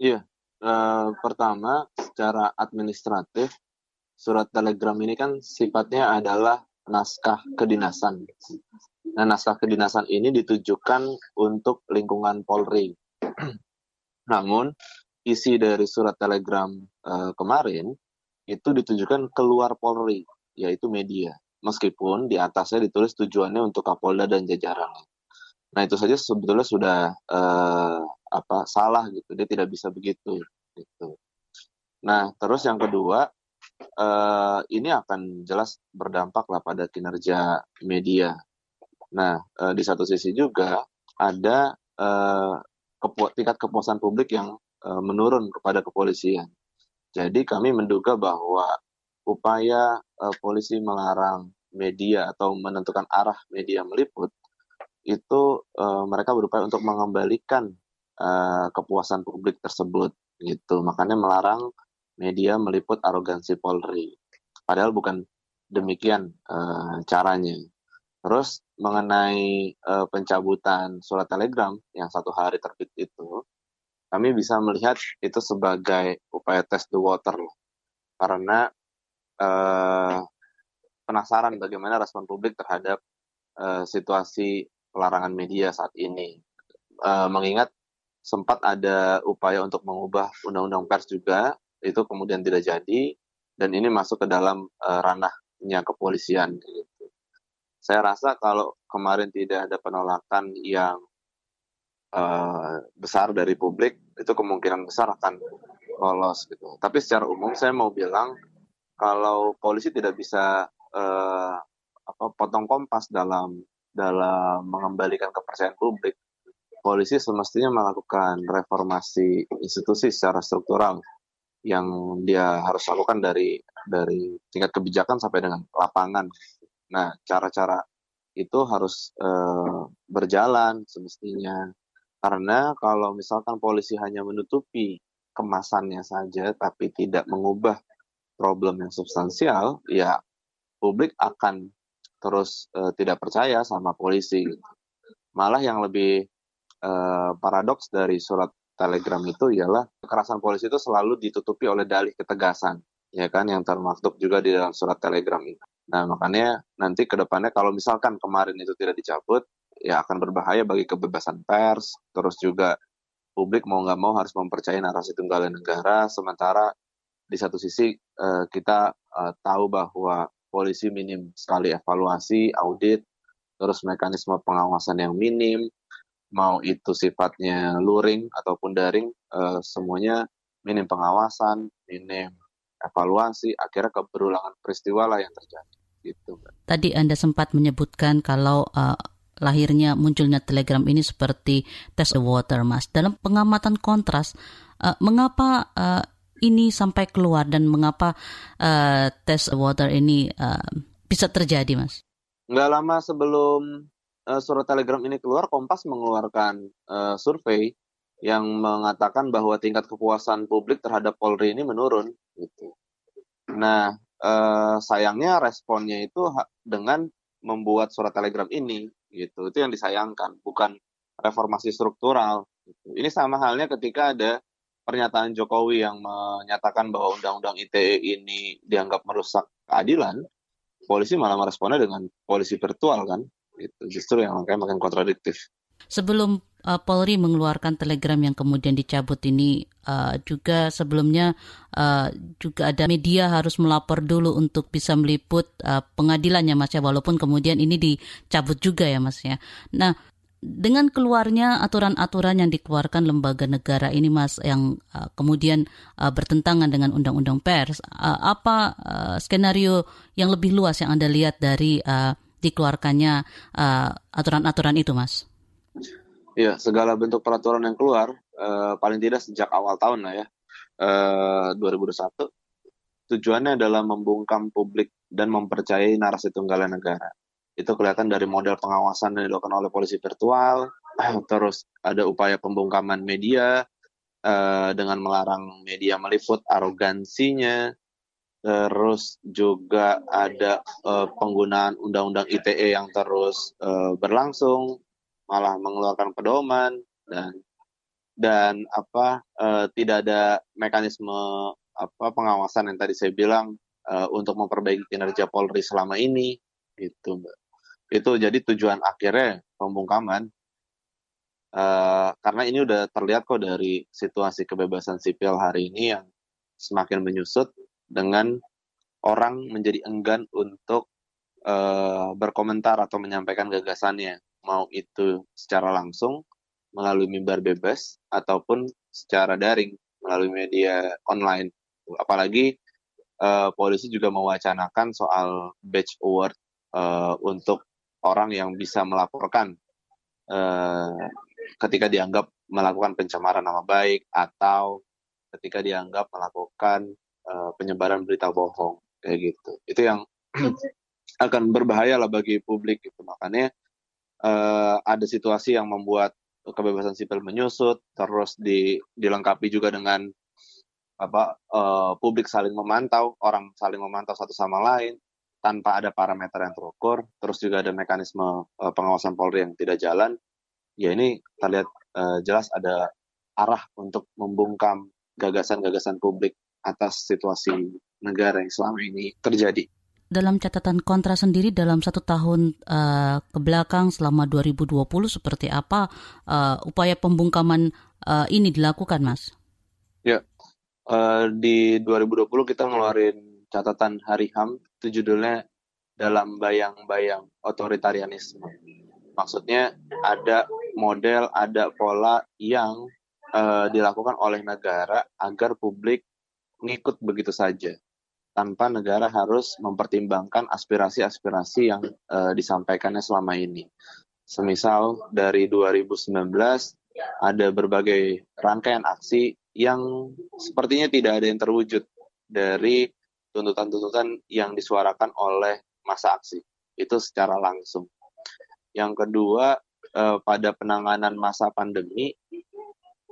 Iya, uh, pertama secara administratif surat telegram ini kan sifatnya adalah naskah kedinasan. Nah, naskah kedinasan ini ditujukan untuk lingkungan Polri. Namun, isi dari surat telegram uh, kemarin itu ditujukan keluar Polri, yaitu media. Meskipun di atasnya ditulis tujuannya untuk Kapolda dan jajaran. Nah itu saja sebetulnya sudah uh, apa salah gitu, dia tidak bisa begitu. Gitu. Nah terus yang kedua, uh, ini akan jelas berdampak lah pada kinerja media. Nah uh, di satu sisi juga ada uh, kepu tingkat kepuasan publik yang uh, menurun kepada kepolisian. Jadi kami menduga bahwa upaya uh, polisi melarang media atau menentukan arah media meliput itu uh, mereka berupaya untuk mengembalikan kepuasan publik tersebut gitu. Makanya melarang media meliput arogansi Polri. Padahal bukan demikian caranya. Terus mengenai uh, pencabutan surat telegram yang satu hari terbit itu, kami bisa melihat itu sebagai upaya test the water loh. Karena eh, penasaran bagaimana respon publik terhadap eh, situasi pelarangan media saat ini. Eh, mengingat sempat ada upaya untuk mengubah undang-undang pers juga, itu kemudian tidak jadi, dan ini masuk ke dalam eh, ranahnya kepolisian. Gitu. Saya rasa kalau kemarin tidak ada penolakan yang uh, besar dari publik itu kemungkinan besar akan lolos gitu. Tapi secara umum saya mau bilang kalau polisi tidak bisa uh, apa potong kompas dalam dalam mengembalikan kepercayaan publik, polisi semestinya melakukan reformasi institusi secara struktural yang dia harus lakukan dari dari tingkat kebijakan sampai dengan lapangan. Nah, cara-cara itu harus uh, berjalan semestinya karena kalau misalkan polisi hanya menutupi kemasannya saja tapi tidak mengubah problem yang substansial, ya publik akan terus uh, tidak percaya sama polisi. Malah yang lebih uh, paradoks dari surat telegram itu ialah kekerasan polisi itu selalu ditutupi oleh dalih ketegasan, ya kan yang termaktub juga di dalam surat telegram itu. Nah makanya nanti ke depannya kalau misalkan kemarin itu tidak dicabut, ya akan berbahaya bagi kebebasan pers, terus juga publik mau nggak mau harus mempercayai narasi tunggal negara, sementara di satu sisi uh, kita uh, tahu bahwa polisi minim sekali evaluasi, audit, terus mekanisme pengawasan yang minim, mau itu sifatnya luring ataupun daring, uh, semuanya minim pengawasan, minim evaluasi, akhirnya keberulangan peristiwa lah yang terjadi. Gitu. Tadi Anda sempat menyebutkan kalau uh, lahirnya munculnya Telegram ini seperti test the water, Mas. Dalam pengamatan kontras, uh, mengapa uh, ini sampai keluar dan mengapa uh, test water ini uh, bisa terjadi, Mas? Nggak lama sebelum uh, surat Telegram ini keluar, Kompas mengeluarkan uh, survei yang mengatakan bahwa tingkat kepuasan publik terhadap Polri ini menurun. Gitu. Nah, uh, sayangnya responnya itu dengan membuat surat telegram ini gitu. Itu yang disayangkan, bukan reformasi struktural. Gitu. Ini sama halnya ketika ada pernyataan Jokowi yang menyatakan bahwa undang-undang ITE ini dianggap merusak keadilan, polisi malah meresponnya dengan polisi virtual kan. Itu justru yang makanya makin kontradiktif. Sebelum uh, Polri mengeluarkan telegram yang kemudian dicabut ini uh, juga sebelumnya uh, juga ada media harus melapor dulu untuk bisa meliput uh, pengadilannya Mas ya walaupun kemudian ini dicabut juga ya Mas ya. Nah, dengan keluarnya aturan-aturan yang dikeluarkan lembaga negara ini Mas yang uh, kemudian uh, bertentangan dengan undang-undang pers, uh, apa uh, skenario yang lebih luas yang Anda lihat dari uh, dikeluarkannya aturan-aturan uh, itu Mas? Iya, segala bentuk peraturan yang keluar, uh, paling tidak sejak awal tahun lah ya, uh, 2021, tujuannya adalah membungkam publik dan mempercayai narasi tunggal negara. Itu kelihatan dari model pengawasan yang dilakukan oleh polisi virtual, terus ada upaya pembungkaman media uh, dengan melarang media meliput arogansinya, terus juga ada uh, penggunaan undang-undang ITE yang terus uh, berlangsung, malah mengeluarkan pedoman dan dan apa uh, tidak ada mekanisme apa pengawasan yang tadi saya bilang uh, untuk memperbaiki kinerja Polri selama ini itu mbak. Itu jadi tujuan akhirnya pembungkaman. Uh, karena ini udah terlihat kok dari situasi kebebasan sipil hari ini yang semakin menyusut dengan orang menjadi enggan untuk uh, berkomentar atau menyampaikan gagasannya mau itu secara langsung melalui mimbar bebas ataupun secara daring melalui media online. Apalagi uh, polisi juga mewacanakan soal badge award uh, untuk orang yang bisa melaporkan uh, ketika dianggap melakukan pencemaran nama baik atau ketika dianggap melakukan uh, penyebaran berita bohong kayak gitu. Itu yang akan berbahaya lah bagi publik gitu. Makanya uh, ada situasi yang membuat kebebasan sipil menyusut, terus di, dilengkapi juga dengan apa uh, publik saling memantau, orang saling memantau satu sama lain tanpa ada parameter yang terukur, terus juga ada mekanisme uh, pengawasan Polri yang tidak jalan. Ya ini terlihat uh, jelas ada arah untuk membungkam gagasan-gagasan publik atas situasi negara yang selama ini terjadi dalam catatan kontra sendiri dalam satu tahun uh, ke belakang selama 2020 seperti apa uh, upaya pembungkaman uh, ini dilakukan, Mas? Ya, uh, di 2020 kita ngeluarin catatan Hari HAM, itu judulnya dalam bayang-bayang otoritarianisme. Maksudnya ada model, ada pola yang uh, dilakukan oleh negara agar publik ngikut begitu saja tanpa negara harus mempertimbangkan aspirasi-aspirasi yang uh, disampaikannya selama ini. Semisal dari 2019 ada berbagai rangkaian aksi yang sepertinya tidak ada yang terwujud dari tuntutan-tuntutan yang disuarakan oleh masa aksi. Itu secara langsung. Yang kedua, eh, pada penanganan masa pandemi,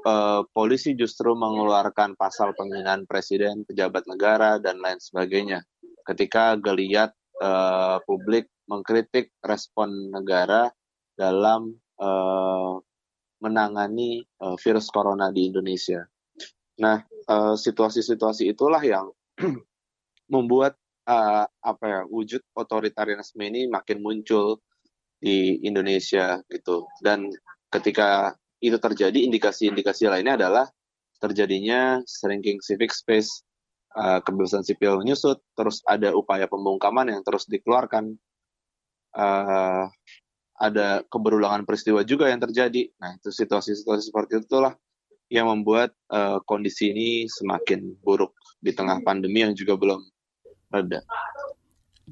uh, polisi justru mengeluarkan pasal penghinaan presiden, pejabat negara dan lain sebagainya. Ketika geliat uh, publik mengkritik respon negara dalam uh, menangani uh, virus corona di Indonesia. Nah, situasi-situasi uh, itulah yang membuat uh, apa ya wujud otoritarianisme ini makin muncul di Indonesia gitu. Dan ketika itu terjadi, indikasi-indikasi lainnya adalah terjadinya shrinking civic space, uh, kebebasan sipil menyusut, terus ada upaya pembungkaman yang terus dikeluarkan, uh, ada keberulangan peristiwa juga yang terjadi. Nah, itu situasi-situasi seperti itulah yang membuat uh, kondisi ini semakin buruk di tengah pandemi yang juga belum reda.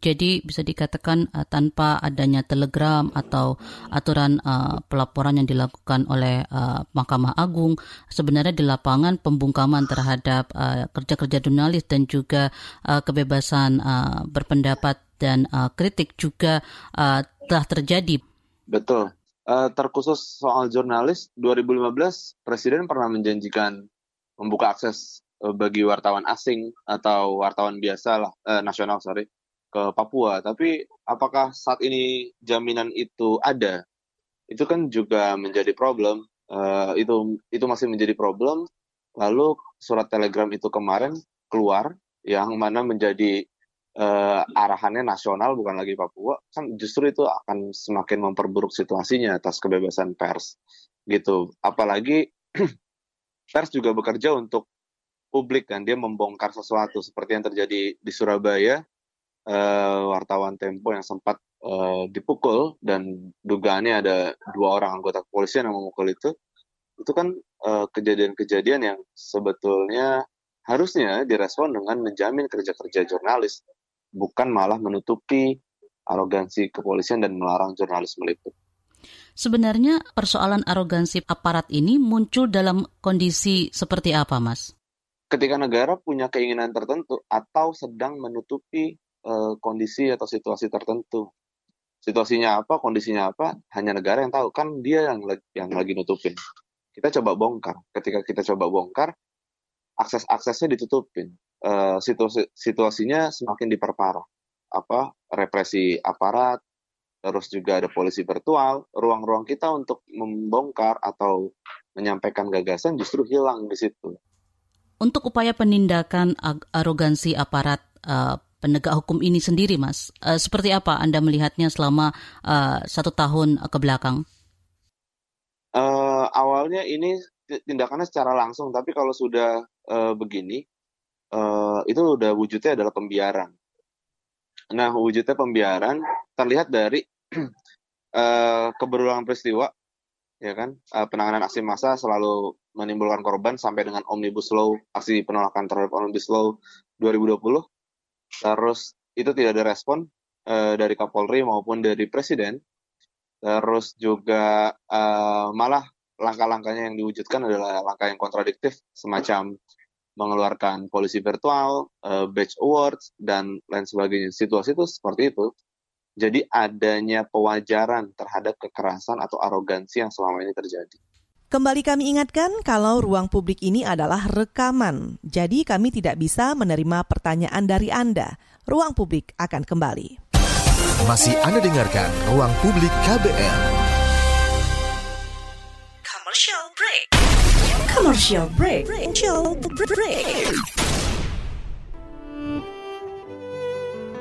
Jadi bisa dikatakan uh, tanpa adanya telegram atau aturan uh, pelaporan yang dilakukan oleh uh, Mahkamah Agung, sebenarnya di lapangan pembungkaman terhadap uh, kerja-kerja jurnalis dan juga uh, kebebasan uh, berpendapat dan uh, kritik juga uh, telah terjadi. Betul. Uh, terkhusus soal jurnalis, 2015 Presiden pernah menjanjikan membuka akses bagi wartawan asing atau wartawan biasa lah, uh, nasional sorry, ke Papua. Tapi apakah saat ini jaminan itu ada? Itu kan juga menjadi problem. Uh, itu itu masih menjadi problem. Lalu surat telegram itu kemarin keluar yang mana menjadi uh, arahannya nasional bukan lagi Papua kan justru itu akan semakin memperburuk situasinya atas kebebasan pers gitu apalagi pers juga bekerja untuk publik kan dia membongkar sesuatu seperti yang terjadi di Surabaya uh, wartawan Tempo yang sempat uh, dipukul dan dugaannya ada dua orang anggota kepolisian yang memukul itu itu kan kejadian-kejadian uh, yang sebetulnya harusnya direspon dengan menjamin kerja-kerja jurnalis, bukan malah menutupi arogansi kepolisian dan melarang jurnalis meliput. Sebenarnya persoalan arogansi aparat ini muncul dalam kondisi seperti apa, Mas? Ketika negara punya keinginan tertentu atau sedang menutupi uh, kondisi atau situasi tertentu. Situasinya apa, kondisinya apa, hanya negara yang tahu. Kan dia yang yang lagi nutupin. Kita coba bongkar. Ketika kita coba bongkar, akses-aksesnya ditutupin. Uh, situasi situasinya semakin diperparah. Apa represi aparat, terus juga ada polisi virtual, ruang-ruang kita untuk membongkar atau menyampaikan gagasan justru hilang di situ. Untuk upaya penindakan arogansi aparat uh, penegak hukum ini sendiri, Mas, uh, seperti apa Anda melihatnya selama uh, satu tahun ke belakang? Uh, awalnya ini tindakannya secara langsung, tapi kalau sudah uh, begini, uh, itu udah wujudnya adalah pembiaran. Nah, wujudnya pembiaran terlihat dari uh, keberulangan peristiwa, ya kan? Uh, penanganan aksi massa selalu menimbulkan korban sampai dengan omnibus law, aksi penolakan terhadap omnibus law 2020. Terus itu tidak ada respon uh, dari Kapolri maupun dari Presiden. Terus juga uh, malah langkah-langkahnya yang diwujudkan adalah langkah yang kontradiktif, semacam mengeluarkan polisi virtual, uh, badge awards, dan lain sebagainya. Situasi itu seperti itu. Jadi adanya pewajaran terhadap kekerasan atau arogansi yang selama ini terjadi. Kembali kami ingatkan kalau ruang publik ini adalah rekaman, jadi kami tidak bisa menerima pertanyaan dari Anda. Ruang publik akan kembali. Masih Anda dengarkan Ruang Publik KBR. Commercial break. Commercial break.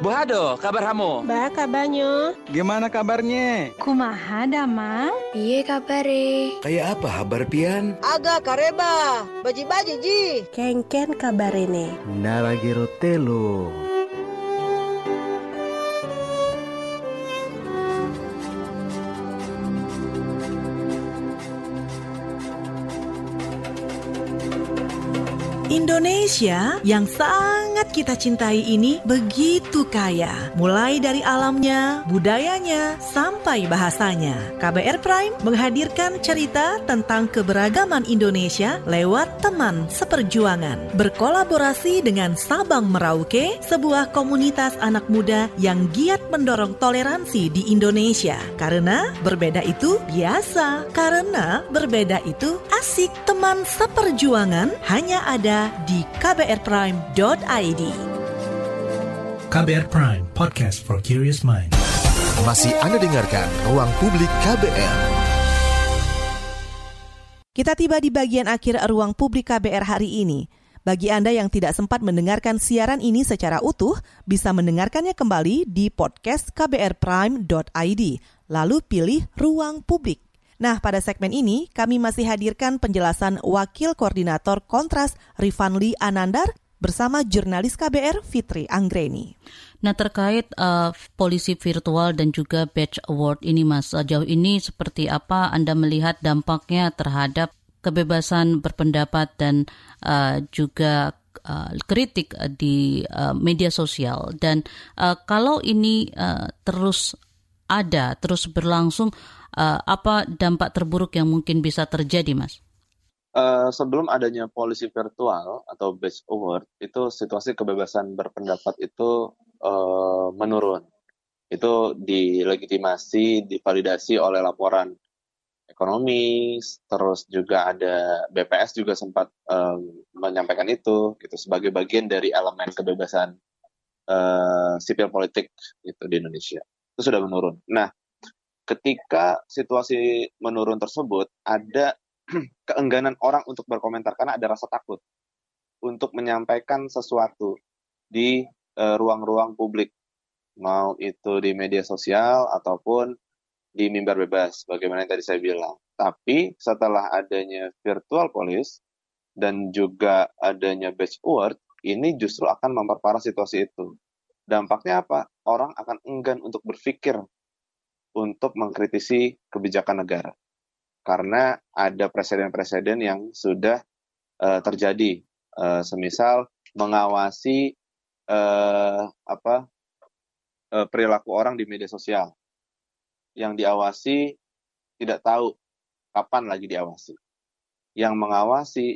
Bu Hado, kabar kamu? Ba, kabarnya. Gimana kabarnya? Kumaha, Damang? Iya kabare. Kayak apa kabar Pian? Aga kareba, baji-baji ji. Kengken kabar ini. Naragiro telo. Indonesia yang sangat kita cintai ini begitu kaya, mulai dari alamnya, budayanya, sampai bahasanya. KBR Prime menghadirkan cerita tentang keberagaman Indonesia lewat teman seperjuangan. Berkolaborasi dengan Sabang Merauke, sebuah komunitas anak muda yang giat mendorong toleransi di Indonesia. Karena berbeda itu biasa, karena berbeda itu asik. Teman seperjuangan hanya ada di kbrprime.id. KBR Prime, podcast for curious mind. Masih Anda dengarkan Ruang Publik KBR. Kita tiba di bagian akhir ruang publik KBR hari ini. Bagi Anda yang tidak sempat mendengarkan siaran ini secara utuh, bisa mendengarkannya kembali di podcast kbrprime.id. Lalu pilih Ruang Publik. Nah, pada segmen ini kami masih hadirkan penjelasan Wakil Koordinator Kontras Rifanli Anandar bersama jurnalis KBR Fitri Anggreni. Nah terkait uh, polisi virtual dan juga badge award ini Mas, uh, jauh ini seperti apa Anda melihat dampaknya terhadap kebebasan berpendapat dan uh, juga uh, kritik di uh, media sosial dan uh, kalau ini uh, terus ada terus berlangsung uh, apa dampak terburuk yang mungkin bisa terjadi, Mas? Uh, sebelum adanya polisi virtual atau base award, itu situasi kebebasan berpendapat itu uh, menurun. Itu dilegitimasi, divalidasi oleh laporan ekonomi, terus juga ada BPS juga sempat um, menyampaikan itu, gitu sebagai bagian dari elemen kebebasan uh, sipil politik itu di Indonesia. Itu sudah menurun. Nah, ketika situasi menurun tersebut, ada keengganan orang untuk berkomentar karena ada rasa takut untuk menyampaikan sesuatu di eh, ruang-ruang uh, publik, mau itu di media sosial ataupun di mimbar bebas, bagaimana yang tadi saya bilang. Tapi setelah adanya virtual police dan juga adanya batch award, ini justru akan memperparah situasi itu. Dampaknya apa? Orang akan enggan untuk berpikir untuk mengkritisi kebijakan negara. Karena ada presiden-presiden yang sudah uh, terjadi, uh, semisal mengawasi uh, apa uh, perilaku orang di media sosial. Yang diawasi tidak tahu kapan lagi diawasi. Yang mengawasi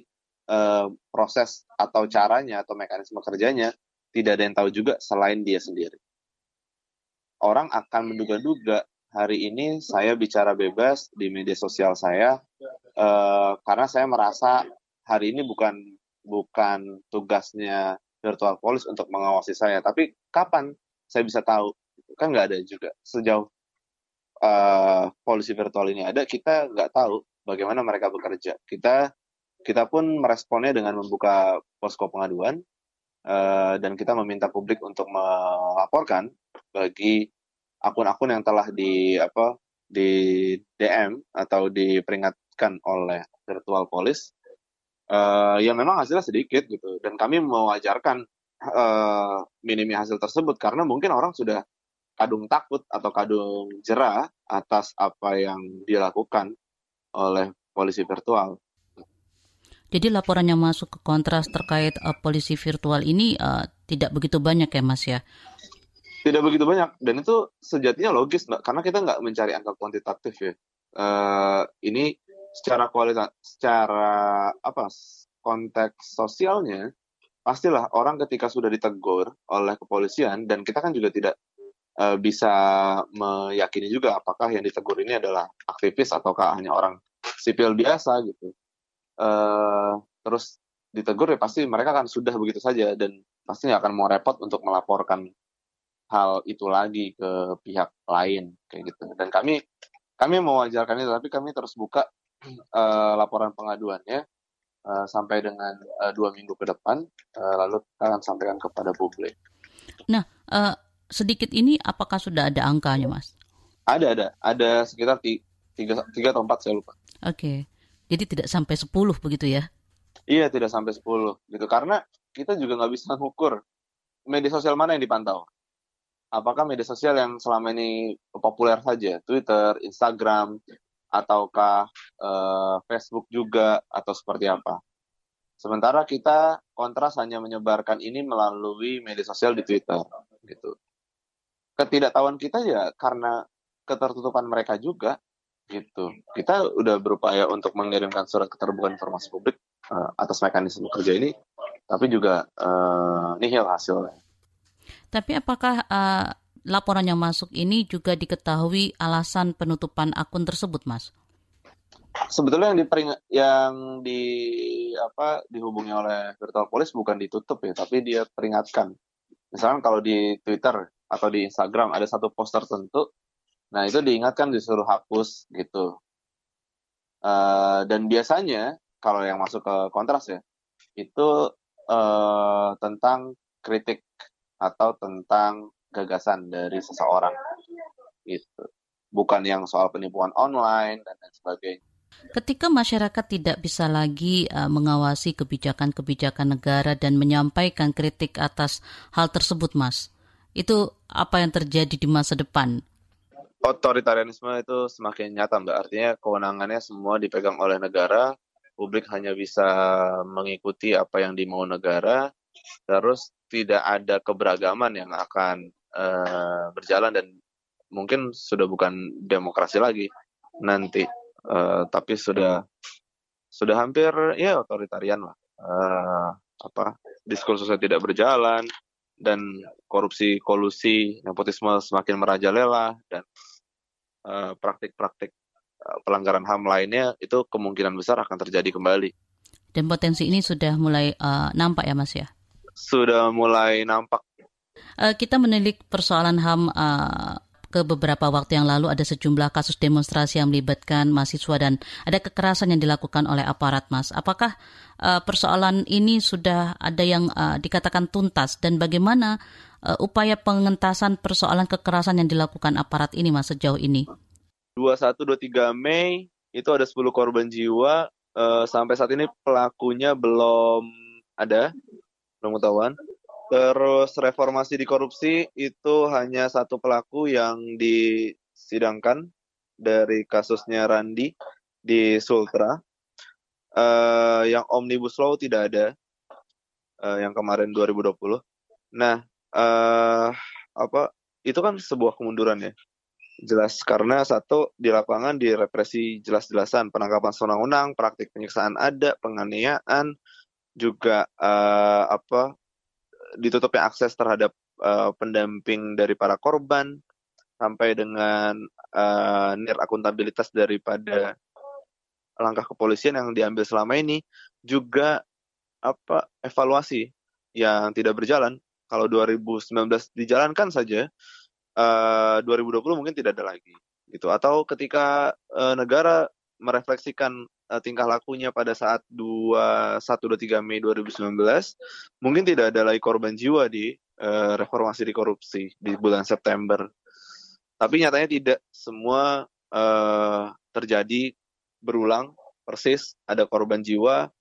uh, proses atau caranya atau mekanisme kerjanya tidak ada yang tahu juga selain dia sendiri. Orang akan menduga-duga hari ini saya bicara bebas di media sosial saya uh, karena saya merasa hari ini bukan bukan tugasnya virtual police untuk mengawasi saya. Tapi kapan saya bisa tahu? Kan nggak ada juga. Sejauh uh, polisi virtual ini ada, kita nggak tahu bagaimana mereka bekerja. Kita kita pun meresponnya dengan membuka posko pengaduan uh, dan kita meminta publik untuk melaporkan bagi akun-akun yang telah di apa di DM atau diperingatkan oleh virtual police uh, ya memang hasilnya sedikit gitu dan kami mewajarkan uh, minimi hasil tersebut karena mungkin orang sudah kadung takut atau kadung jerah atas apa yang dilakukan oleh polisi virtual. Jadi laporan yang masuk ke kontras terkait uh, polisi virtual ini uh, tidak begitu banyak ya Mas ya? tidak begitu banyak. Dan itu sejatinya logis mbak. Karena kita nggak mencari angka kuantitatif ya. Uh, ini secara kualitas secara apa konteks sosialnya pastilah orang ketika sudah ditegur oleh kepolisian dan kita kan juga tidak uh, bisa meyakini juga apakah yang ditegur ini adalah aktivis ataukah hanya orang sipil biasa gitu uh, terus ditegur ya pasti mereka kan sudah begitu saja dan pasti nggak akan mau repot untuk melaporkan hal itu lagi ke pihak lain kayak gitu dan kami kami mewajarkan itu tapi kami terus buka uh, laporan pengaduannya uh, sampai dengan uh, dua minggu ke depan uh, lalu kita akan sampaikan kepada publik. Nah uh, sedikit ini apakah sudah ada angkanya mas? Ada ada ada sekitar tiga tiga atau empat saya lupa. Oke okay. Jadi tidak sampai sepuluh begitu ya? Iya tidak sampai sepuluh gitu karena kita juga nggak bisa mengukur media sosial mana yang dipantau apakah media sosial yang selama ini populer saja, Twitter, Instagram, ataukah uh, Facebook juga, atau seperti apa? Sementara kita kontras hanya menyebarkan ini melalui media sosial di Twitter, gitu. Ketidaktahuan kita ya karena ketertutupan mereka juga, gitu. Kita udah berupaya untuk mengirimkan surat keterbukaan informasi publik uh, atas mekanisme kerja ini, tapi juga uh, nihil hasilnya. Tapi apakah uh, laporan yang masuk ini juga diketahui alasan penutupan akun tersebut, Mas? Sebetulnya yang dipering yang di apa dihubungi oleh virtual police bukan ditutup ya, tapi dia peringatkan. Misalkan kalau di Twitter atau di Instagram ada satu post tertentu, nah itu diingatkan disuruh hapus gitu. Uh, dan biasanya kalau yang masuk ke kontras ya, itu uh, tentang kritik atau tentang gagasan dari seseorang itu bukan yang soal penipuan online dan lain sebagainya Ketika masyarakat tidak bisa lagi uh, mengawasi kebijakan-kebijakan negara dan menyampaikan kritik atas hal tersebut, Mas, itu apa yang terjadi di masa depan? Otoritarianisme itu semakin nyata, Mbak. Artinya kewenangannya semua dipegang oleh negara, publik hanya bisa mengikuti apa yang dimau negara, terus tidak ada keberagaman yang akan uh, berjalan dan mungkin sudah bukan demokrasi lagi nanti, uh, tapi sudah sudah hampir ya otoritarian lah. Uh, apa diskursusnya tidak berjalan dan korupsi kolusi nepotisme semakin merajalela dan praktik-praktik uh, pelanggaran ham lainnya itu kemungkinan besar akan terjadi kembali. Dan potensi ini sudah mulai uh, nampak ya Mas ya? sudah mulai nampak. uh, kita menilik persoalan HAM uh, ke beberapa waktu yang lalu ada sejumlah kasus demonstrasi yang melibatkan mahasiswa dan ada kekerasan yang dilakukan oleh aparat, Mas. Apakah uh, persoalan ini sudah ada yang uh, dikatakan tuntas dan bagaimana uh, upaya pengentasan persoalan kekerasan yang dilakukan aparat ini, Mas, sejauh ini? 21-23 Mei itu ada 10 korban jiwa. Uh, sampai saat ini pelakunya belum ada, belum ketahuan. Terus reformasi di korupsi itu hanya satu pelaku yang disidangkan dari kasusnya Randi di Sultra. Uh, yang Omnibus Law tidak ada, uh, yang kemarin 2020. Nah, uh, apa itu kan sebuah kemunduran ya. Jelas karena satu di lapangan direpresi jelas-jelasan penangkapan sewenang-wenang, praktik penyiksaan ada, penganiayaan, juga uh, apa ditutupnya akses terhadap uh, pendamping dari para korban sampai dengan uh, nir akuntabilitas daripada langkah kepolisian yang diambil selama ini juga apa evaluasi yang tidak berjalan kalau 2019 dijalankan saja uh, 2020 mungkin tidak ada lagi gitu atau ketika uh, negara merefleksikan uh, tingkah lakunya pada saat 21 23 Mei 2019 mungkin tidak ada lagi korban jiwa di uh, reformasi di korupsi di bulan September. Tapi nyatanya tidak semua uh, terjadi berulang persis ada korban jiwa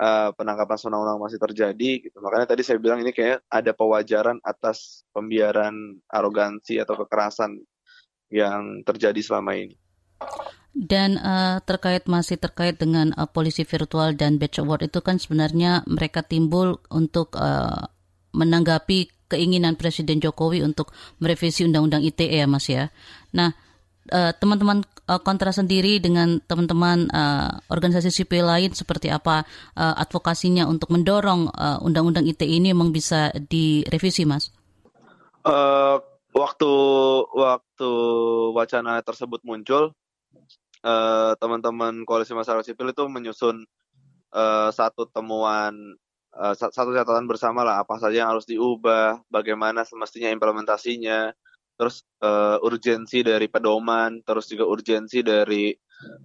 uh, penangkapan sewenang-wenang masih terjadi gitu. Makanya tadi saya bilang ini kayak ada pewajaran atas pembiaran arogansi atau kekerasan yang terjadi selama ini. Dan uh, terkait masih terkait dengan uh, polisi virtual dan batch award itu kan sebenarnya mereka timbul untuk uh, menanggapi keinginan Presiden Jokowi untuk merevisi Undang-Undang ITE ya Mas ya. Nah teman-teman uh, kontra sendiri dengan teman-teman uh, organisasi sipil lain seperti apa uh, advokasinya untuk mendorong uh, Undang-Undang ITE ini memang bisa direvisi Mas? Uh, waktu waktu wacana tersebut muncul teman teman-teman koalisi masyarakat sipil itu menyusun uh, satu temuan uh, satu catatan bersama lah apa saja yang harus diubah, bagaimana semestinya implementasinya, terus uh, urgensi dari pedoman, terus juga urgensi dari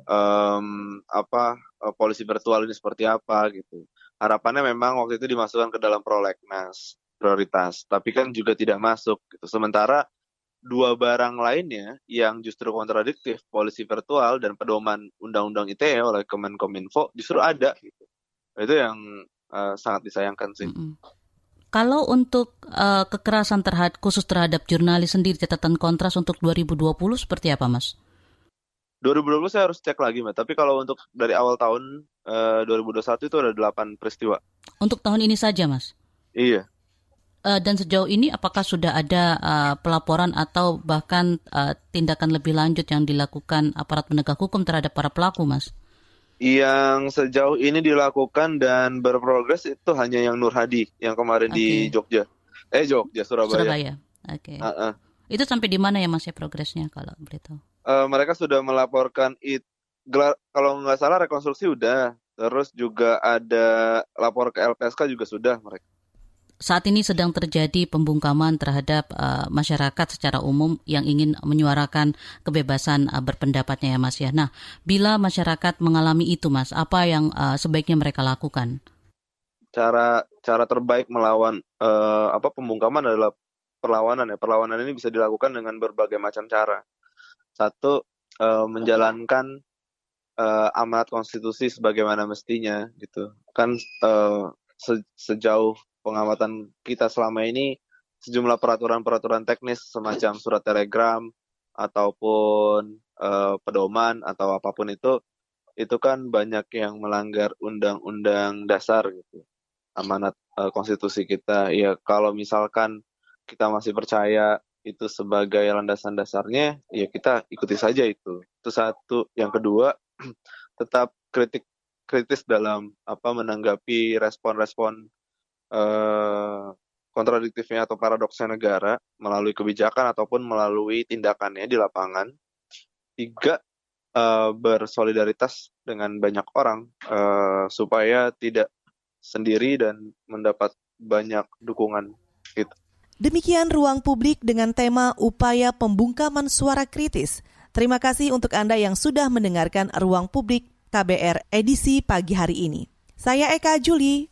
um, apa uh, polisi virtual ini seperti apa gitu. Harapannya memang waktu itu dimasukkan ke dalam prolegnas prioritas, tapi kan juga tidak masuk. Gitu. Sementara dua barang lainnya yang justru kontradiktif, polisi virtual dan pedoman undang-undang ITE oleh Kemenkominfo justru ada gitu. Itu yang uh, sangat disayangkan sih. Mm -hmm. Kalau untuk uh, kekerasan terhadap khusus terhadap jurnalis sendiri catatan kontras untuk 2020 seperti apa, Mas? 2020 saya harus cek lagi, Mbak. Tapi kalau untuk dari awal tahun uh, 2021 itu ada 8 peristiwa. Untuk tahun ini saja, Mas? Iya. Uh, dan sejauh ini apakah sudah ada uh, pelaporan atau bahkan uh, tindakan lebih lanjut yang dilakukan aparat penegak hukum terhadap para pelaku, Mas? Yang sejauh ini dilakukan dan berprogres itu hanya yang Nur Hadi yang kemarin okay. di Jogja. Eh Jogja, Surabaya. Surabaya. Oke. Okay. Uh -uh. Itu sampai di mana ya Mas ya progresnya kalau beritahu? Uh, mereka sudah melaporkan it kalau nggak salah rekonstruksi udah. Terus juga ada lapor ke LPSK juga sudah mereka saat ini sedang terjadi pembungkaman terhadap uh, masyarakat secara umum yang ingin menyuarakan kebebasan uh, berpendapatnya ya Mas ya. Nah, bila masyarakat mengalami itu Mas, apa yang uh, sebaiknya mereka lakukan? Cara cara terbaik melawan uh, apa pembungkaman adalah perlawanan ya. Perlawanan ini bisa dilakukan dengan berbagai macam cara. Satu uh, menjalankan uh, amanat konstitusi sebagaimana mestinya gitu. Kan uh, se sejauh pengamatan kita selama ini sejumlah peraturan-peraturan teknis semacam surat telegram ataupun uh, pedoman atau apa pun itu itu kan banyak yang melanggar undang-undang dasar gitu. Amanat uh, konstitusi kita. Ya kalau misalkan kita masih percaya itu sebagai landasan dasarnya ya kita ikuti saja itu. Itu satu. Yang kedua tetap kritik kritis dalam apa menanggapi respon-respon eh, kontradiktifnya atau paradoksnya negara melalui kebijakan ataupun melalui tindakannya di lapangan. Tiga, eh, bersolidaritas dengan banyak orang eh, supaya tidak sendiri dan mendapat banyak dukungan. Gitu. Demikian ruang publik dengan tema upaya pembungkaman suara kritis. Terima kasih untuk Anda yang sudah mendengarkan ruang publik KBR edisi pagi hari ini. Saya Eka Juli,